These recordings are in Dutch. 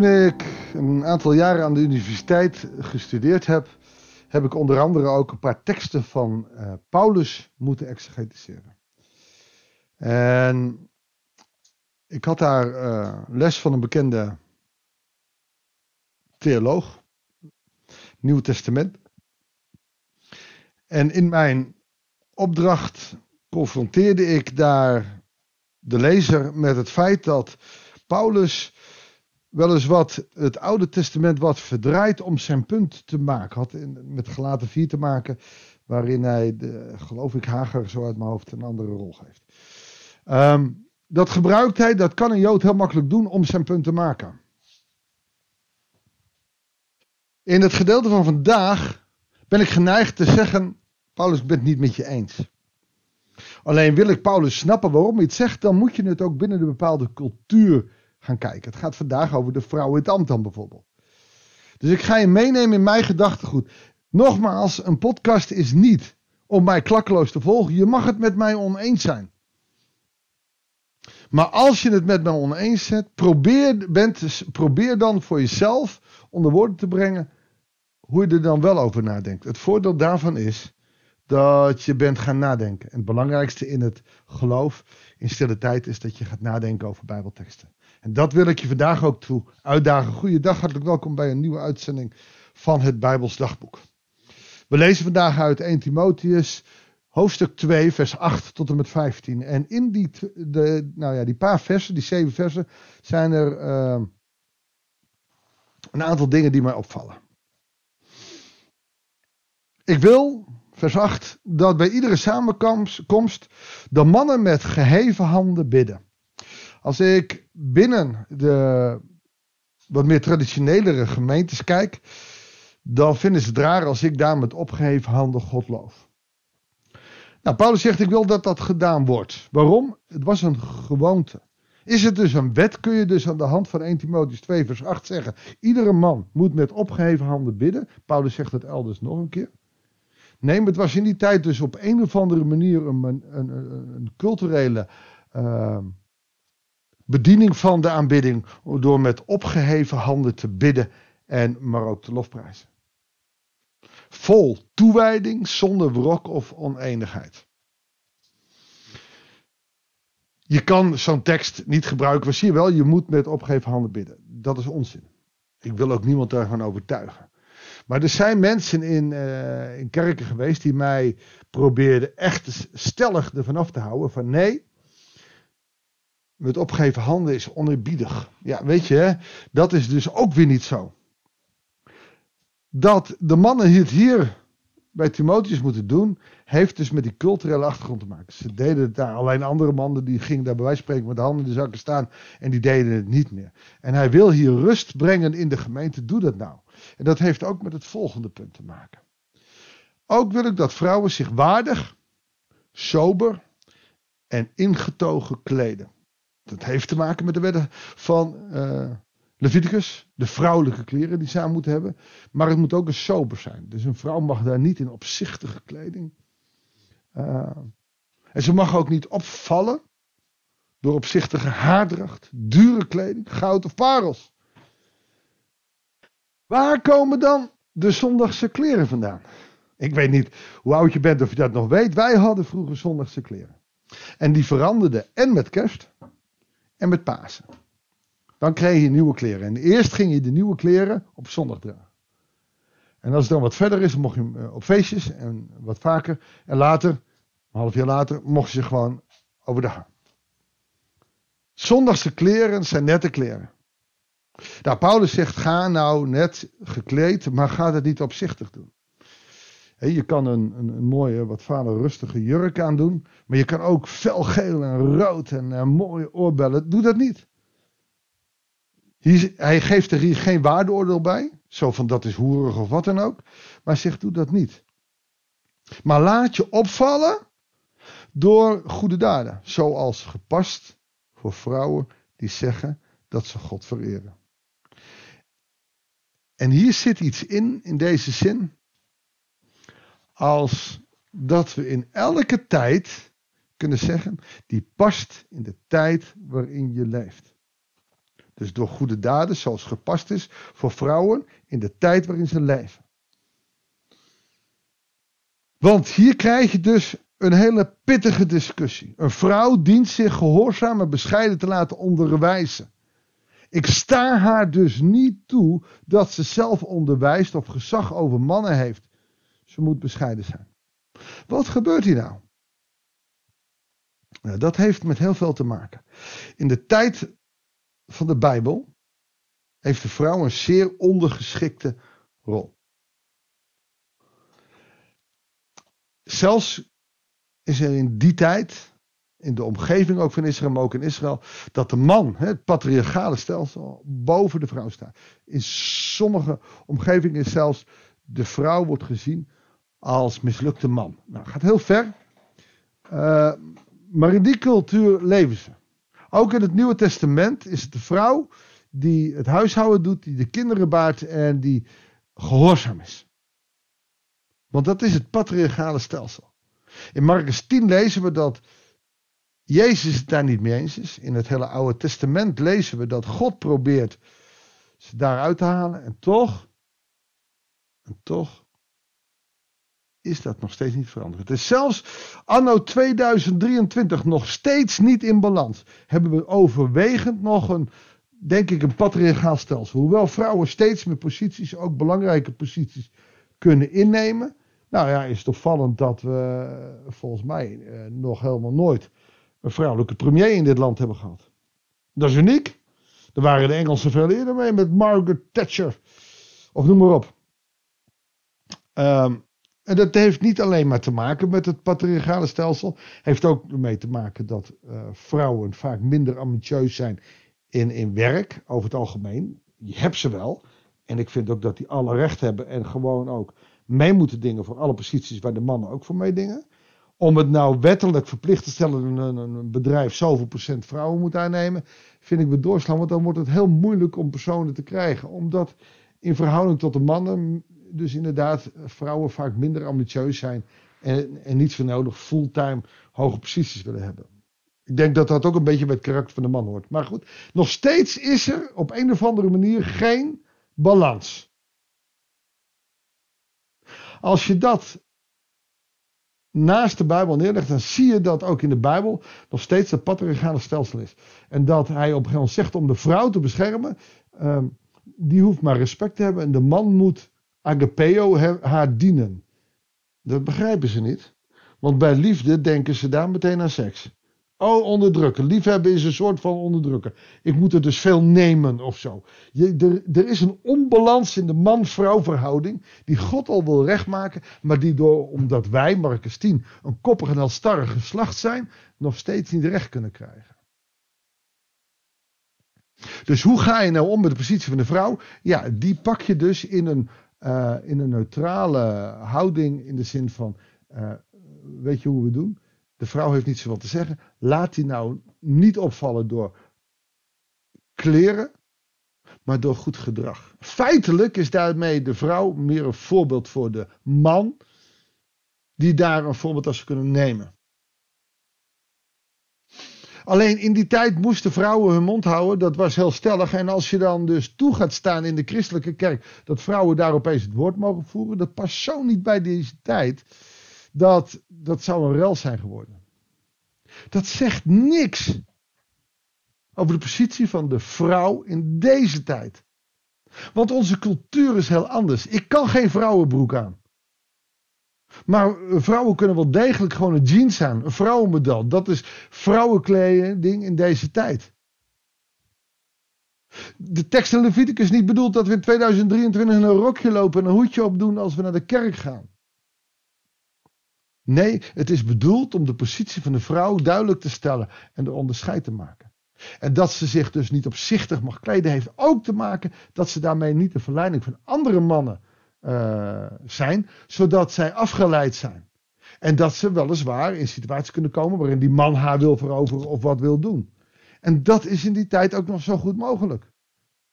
Toen ik een aantal jaren aan de universiteit gestudeerd heb, heb ik onder andere ook een paar teksten van uh, Paulus moeten exegetiseren. En ik had daar uh, les van een bekende theoloog, Nieuw Testament. En in mijn opdracht confronteerde ik daar de lezer met het feit dat Paulus wel eens wat het Oude Testament wat verdraait om zijn punt te maken. Had in, met gelaten 4 te maken, waarin hij, de, geloof ik, Hager zo uit mijn hoofd een andere rol geeft. Ehm, dat gebruikt hij, dat kan een Jood heel makkelijk doen om zijn punt te maken. In het gedeelte van vandaag ben ik geneigd te zeggen, Paulus, ik ben het niet met je eens. Alleen wil ik Paulus snappen waarom hij het zegt, dan moet je het ook binnen de bepaalde cultuur gaan kijken. Het gaat vandaag over de vrouw in het ambt dan bijvoorbeeld. Dus ik ga je meenemen in mijn gedachtegoed. Nogmaals, een podcast is niet om mij klakkeloos te volgen. Je mag het met mij oneens zijn. Maar als je het met mij oneens bent, probeer, bent, probeer dan voor jezelf onder woorden te brengen hoe je er dan wel over nadenkt. Het voordeel daarvan is dat je bent gaan nadenken. En het belangrijkste in het geloof in stille tijd is dat je gaat nadenken over Bijbelteksten. En dat wil ik je vandaag ook toe uitdagen. Goeiedag, hartelijk welkom bij een nieuwe uitzending van het Bijbels Dagboek. We lezen vandaag uit 1 Timotheus, hoofdstuk 2, vers 8 tot en met 15. En in die, de, nou ja, die paar versen, die zeven versen, zijn er uh, een aantal dingen die mij opvallen. Ik wil, vers 8, dat bij iedere samenkomst de mannen met geheven handen bidden. Als ik binnen de wat meer traditionelere gemeentes kijk, dan vinden ze het raar als ik daar met opgeheven handen God loof. Nou, Paulus zegt, ik wil dat dat gedaan wordt. Waarom? Het was een gewoonte. Is het dus een wet, kun je dus aan de hand van 1 Timotheus 2 vers 8 zeggen. Iedere man moet met opgeheven handen bidden. Paulus zegt het elders nog een keer. Nee, het was in die tijd dus op een of andere manier een, een, een, culturele uh, bediening van de aanbidding. Door met opgeheven handen te bidden en maar ook te lofprijzen. Vol toewijding, zonder wrok of oneenigheid. Je kan zo'n tekst niet gebruiken. Maar zie je wel, je moet met opgeheven handen bidden. Dat is onzin. Ik wil ook niemand daarvan overtuigen. Maar er zijn mensen in, uh, in kerken geweest die mij probeerden echt stellig ervan af te houden. Van nee, met opgeheven handen is oneerbiedig. Ja, weet je, dat is dus ook weer niet zo. Dat de mannen het hier bij Timotheus moeten doen, heeft dus met die culturele achtergrond te maken. Ze deden het daar, alleen andere mannen die gingen daar bij wijze van spreken met de handen in de zakken staan en die deden het niet meer. En hij wil hier rust brengen in de gemeente, doe dat nou. En dat heeft ook met het volgende punt te maken. Ook wil ik dat vrouwen zich waardig, sober en ingetogen kleden. Dat heeft te maken met de wetten van uh, Leviticus, de vrouwelijke kleren die ze aan moeten hebben. Maar het moet ook een sober zijn. Dus een vrouw mag daar niet in opzichtige kleding. Uh, en ze mag ook niet opvallen door opzichtige haardracht, dure kleding, goud of parels. Waar komen dan de zondagse kleren vandaan? Ik weet niet hoe oud je bent of je dat nog weet. Wij hadden vroeger zondagse kleren. En die veranderden en met kerst en met Pasen. Dan kreeg je nieuwe kleren. En eerst ging je de nieuwe kleren op zondag dragen. En als het dan wat verder is, mocht je eh, op feestjes en wat vaker. En later, een half jaar later, mocht je ze gewoon overdag. Zondagse kleren zijn nette kleren. Nou, Paulus zegt: ga nou net gekleed, maar ga dat niet opzichtig doen. Je kan een, een, mooie, wat vader rustige jurk aandoen, maar je kan ook felgeel en rood en, en mooie oorbellen. Doe dat niet. Hij geeft er hier geen waardeoordeel bij, zo van dat is hoerig of wat dan ook, maar zegt: doe dat niet. Maar laat je opvallen door goede daden, zoals gepast voor vrouwen die zeggen dat ze God vereren. En hier zit iets in, in deze zin, als dat we in elke tijd kunnen zeggen, die past in de tijd waarin je leeft. Dus door goede daden zoals gepast is voor vrouwen in de tijd waarin ze leven. Want hier krijg je dus een hele pittige discussie. Een vrouw dient zich gehoorzaam en bescheiden te laten onderwijzen. Ik sta haar dus niet toe dat ze zelf onderwijst of gezag over mannen heeft. Ze moet bescheiden zijn. Wat gebeurt hier nou? nou? Dat heeft met heel veel te maken. In de tijd van de Bijbel heeft de vrouw een zeer ondergeschikte rol. Zelfs is er in die tijd, in de omgeving ook van Israël, maar ook in Israël, dat de man, het patriarchale stelsel, boven de vrouw staat. In sommige omgevingen zelfs de vrouw wordt gezien als mislukte man. Nou, gaat heel ver. Uh, maar in die cultuur leven ze. Ook in het Nieuwe Testament is het de vrouw die het huishouden doet, die de kinderen baart en die gehoorzaam is. Want dat is het patriarchale stelsel. In Marcus 10 lezen we dat Jezus het daar niet mee eens is. In het hele Oude Testament lezen we dat God probeert ze daaruit te halen. En toch, en toch is dat nog steeds niet veranderd. Het is zelfs anno 2023 nog steeds niet in balans. Hebben we overwegend nog een, denk ik, een patriarchaal stelsel. Hoewel vrouwen steeds meer posities, ook belangrijke posities, kunnen innemen. Nou ja, is het opvallend dat we volgens mij eh, nog helemaal nooit een vrouwelijke premier in dit land hebben gehad. Dat is uniek. Daar waren de Engelsen veel eerder mee met Margaret Thatcher. Of noem maar op. Um, en dat heeft niet alleen maar te maken met het patriarchale stelsel. Heeft ook mee te maken dat uh, vrouwen vaak minder ambitieus zijn in, in werk, over het algemeen. Je hebt ze wel. En ik vind ook dat die alle recht hebben en gewoon ook mee moeten dingen voor alle posities waar de mannen ook voor meedingen. Om het nou wettelijk verplicht te stellen dat een, een, bedrijf zoveel procent vrouwen moet aannemen, vind ik we doorslaan. Want dan wordt het heel moeilijk om personen te krijgen. Omdat in verhouding tot de mannen dus inderdaad vrouwen vaak minder ambitieus zijn en, en niet zo nodig fulltime hoge posities willen hebben. Ik denk dat dat ook een beetje bij het karakter van de man hoort. Maar goed, nog steeds is er op een of andere manier geen balans. Als je dat naast de Bijbel neerlegt, dan zie je dat ook in de Bijbel nog steeds het patriarchale stelsel is. En dat hij op een zegt om de vrouw te beschermen, uh, die hoeft maar respect te hebben en de man moet agapeo haar dienen. Dat begrijpen ze niet. Want bij liefde denken ze daar meteen aan seks. Oh, onderdrukken. Liefhebben is een soort van onderdrukken. Ik moet er dus veel nemen of zo. Je, er, er is een onbalans in de man-vrouw verhouding. Die God al wil rechtmaken. Maar die door, omdat wij, Marcus 10, een koppig en halstarrig geslacht zijn. nog steeds niet recht kunnen krijgen. Dus hoe ga je nou om met de positie van de vrouw? Ja, die pak je dus in een uh, in een neutrale houding in de zin van, uh, weet je hoe we doen? De vrouw heeft niet zoveel te zeggen. Laat die nou niet opvallen door kleren, maar door goed gedrag. Feitelijk is daarmee de vrouw meer een voorbeeld voor de man, die daar een voorbeeld als kunnen nemen. Alleen in die tijd moesten vrouwen hun mond houden. Dat was heel stellig. En als je dan dus toe gaat staan in de christelijke kerk. dat vrouwen daar opeens het woord mogen voeren. dat past zo niet bij deze tijd. Dat, dat zou een rel zijn geworden. Dat zegt niks over de positie van de vrouw in deze tijd. Want onze cultuur is heel anders. Ik kan geen vrouwenbroek aan. Maar vrouwen kunnen wel degelijk gewoon een jeans aan. Een vrouwenmodel. Dat is vrouwenkleding in deze tijd. De tekst in Leviticus niet bedoeld dat we in 2023 een rokje lopen en een hoedje opdoen als we naar de kerk gaan. Nee, het is bedoeld om de positie van de vrouw duidelijk te stellen en de onderscheid te maken. En dat ze zich dus niet opzichtig mag kleden, heeft ook te maken dat ze daarmee niet de verleiding van andere mannen uh, zijn, zodat zij afgeleid zijn. En dat ze weliswaar in situaties kunnen komen waarin die man haar wil veroveren of wat wil doen. En dat is in die tijd ook nog zo goed mogelijk.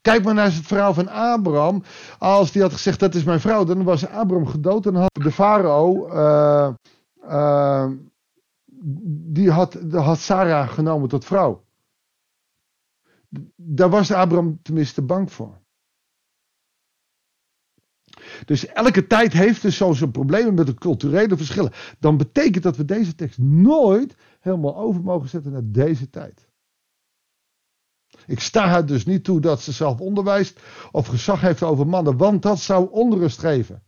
Kijk maar naar het verhaal van Abraham. Als die had gezegd dat is mijn vrouw, dan was Abraham gedood en had de farao, uh, uh, die had, had Sarah genomen tot vrouw. Daar was Abraham tenminste bang voor. Dus elke tijd heeft dus zo zijn problemen met de culturele verschillen. Dan betekent dat we deze tekst nooit helemaal over mogen zetten naar deze tijd. Ik sta haar dus niet toe dat ze zelf onderwijst of gezag heeft over mannen, want dat zou onrust geven.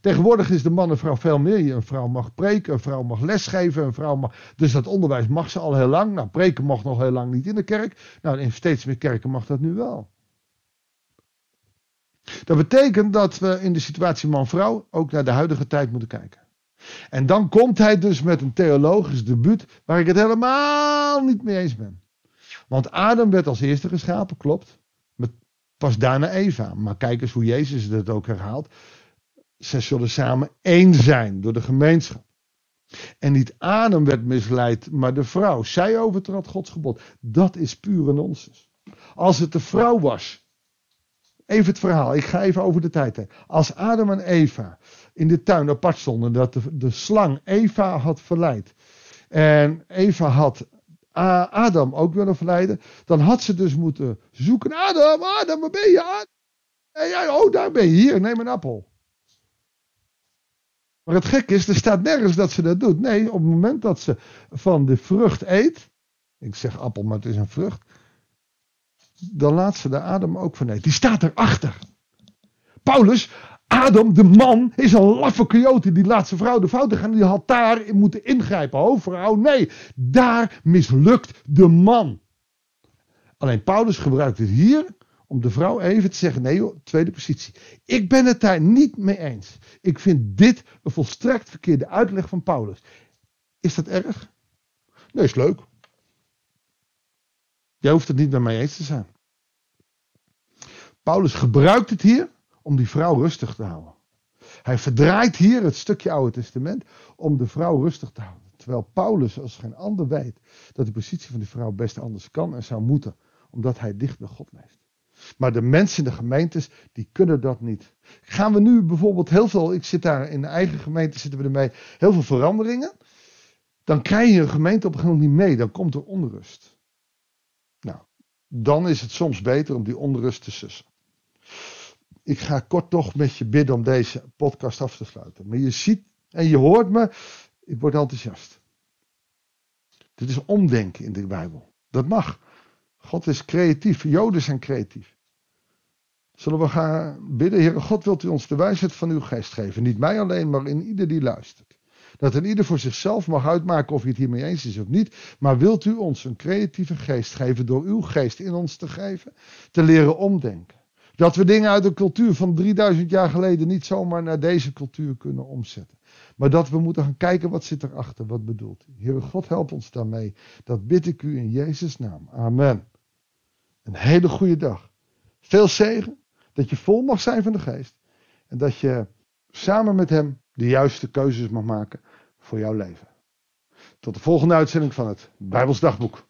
Tegenwoordig is de man en vrouw veel meer. Een vrouw mag preken, een vrouw mag lesgeven, een vrouw mag. Dus dat onderwijs mag ze al heel lang. Nou, preken mag nog heel lang niet in de kerk. Nou, in steeds meer kerken mag dat nu wel. Dat betekent dat we in de situatie man-vrouw ook naar de huidige tijd moeten kijken. En dan komt hij dus met een theologisch debuut waar ik het helemaal niet mee eens ben. Want Adam werd als eerste geschapen, klopt. Pas daarna Eva. Maar kijk eens hoe Jezus het ook herhaalt. Zij zullen samen één zijn door de gemeenschap. En niet Adam werd misleid, maar de vrouw. Zij overtrad Gods gebod. Dat is pure nonsens. Als het de vrouw was. Even het verhaal, ik ga even over de tijd heen. Als Adam en Eva in de tuin apart stonden, dat de, de slang Eva had verleid. En Eva had Adam ook willen verleiden. Dan had ze dus moeten zoeken. Adam, Adam, waar ben je? Adam? oh, daar ben je. Hier, neem een appel. Maar het gek is, er staat nergens dat ze dat doet. Nee, op het moment dat ze van de vrucht eet. Ik zeg appel, maar het is een vrucht. Dan laat ze de adem ook van eten. Die staat erachter. Paulus, Adam, de man, is een laffe coyote. Die laat zijn vrouw de fouten gaan. Die had daar moeten ingrijpen. Oh, vrouw, nee. Daar mislukt de man. Alleen Paulus gebruikt het hier om de vrouw even te zeggen: nee, joh, tweede positie. Ik ben het daar niet mee eens. Ik vind dit een volstrekt verkeerde uitleg van Paulus. Is dat erg? Nee, is leuk. Jij hoeft het niet met mij eens te zijn. Paulus gebruikt het hier om die vrouw rustig te houden. Hij verdraait hier het stukje Oude Testament om de vrouw rustig te houden. Terwijl Paulus als geen ander weet dat de positie van die vrouw best anders kan en zou moeten, omdat hij dicht bij God leeft. Maar de mensen in de gemeentes, die kunnen dat niet. Gaan we nu bijvoorbeeld heel veel, ik zit daar in de eigen gemeente, zitten we ermee, heel veel veranderingen. Dan krijg je een gemeente op een gegeven moment niet mee, dan komt er onrust. Nou, dan is het soms beter om die onrust te sussen. Ik ga kort toch met je bidden om deze podcast af te sluiten. Maar je ziet en je hoort me, ik word enthousiast. Dit is omdenken in de Bijbel. Dat mag. God is creatief. Joden zijn creatief. Zullen we gaan bidden, Heere God, wilt u ons de wijsheid van uw geest geven? Niet mij alleen, maar in ieder die luistert. Dat een ieder voor zichzelf mag uitmaken of hij het hiermee eens is of niet. Maar wilt u ons een creatieve geest geven door uw geest in ons te geven? Te leren omdenken. Dat we dingen uit de cultuur van 3000 jaar geleden niet zomaar naar deze cultuur kunnen omzetten. Maar dat we moeten gaan kijken wat zit erachter, wat bedoelt u. Heere God, help ons daarmee. Dat bid ik u in Jezus' naam. Amen. Een hele goede dag. Veel zegen. Dat je vol mag zijn van de geest. En dat je samen met hem de juiste keuzes mag maken voor jouw leven. Tot de volgende uitzending van het Bijbels Dagboek.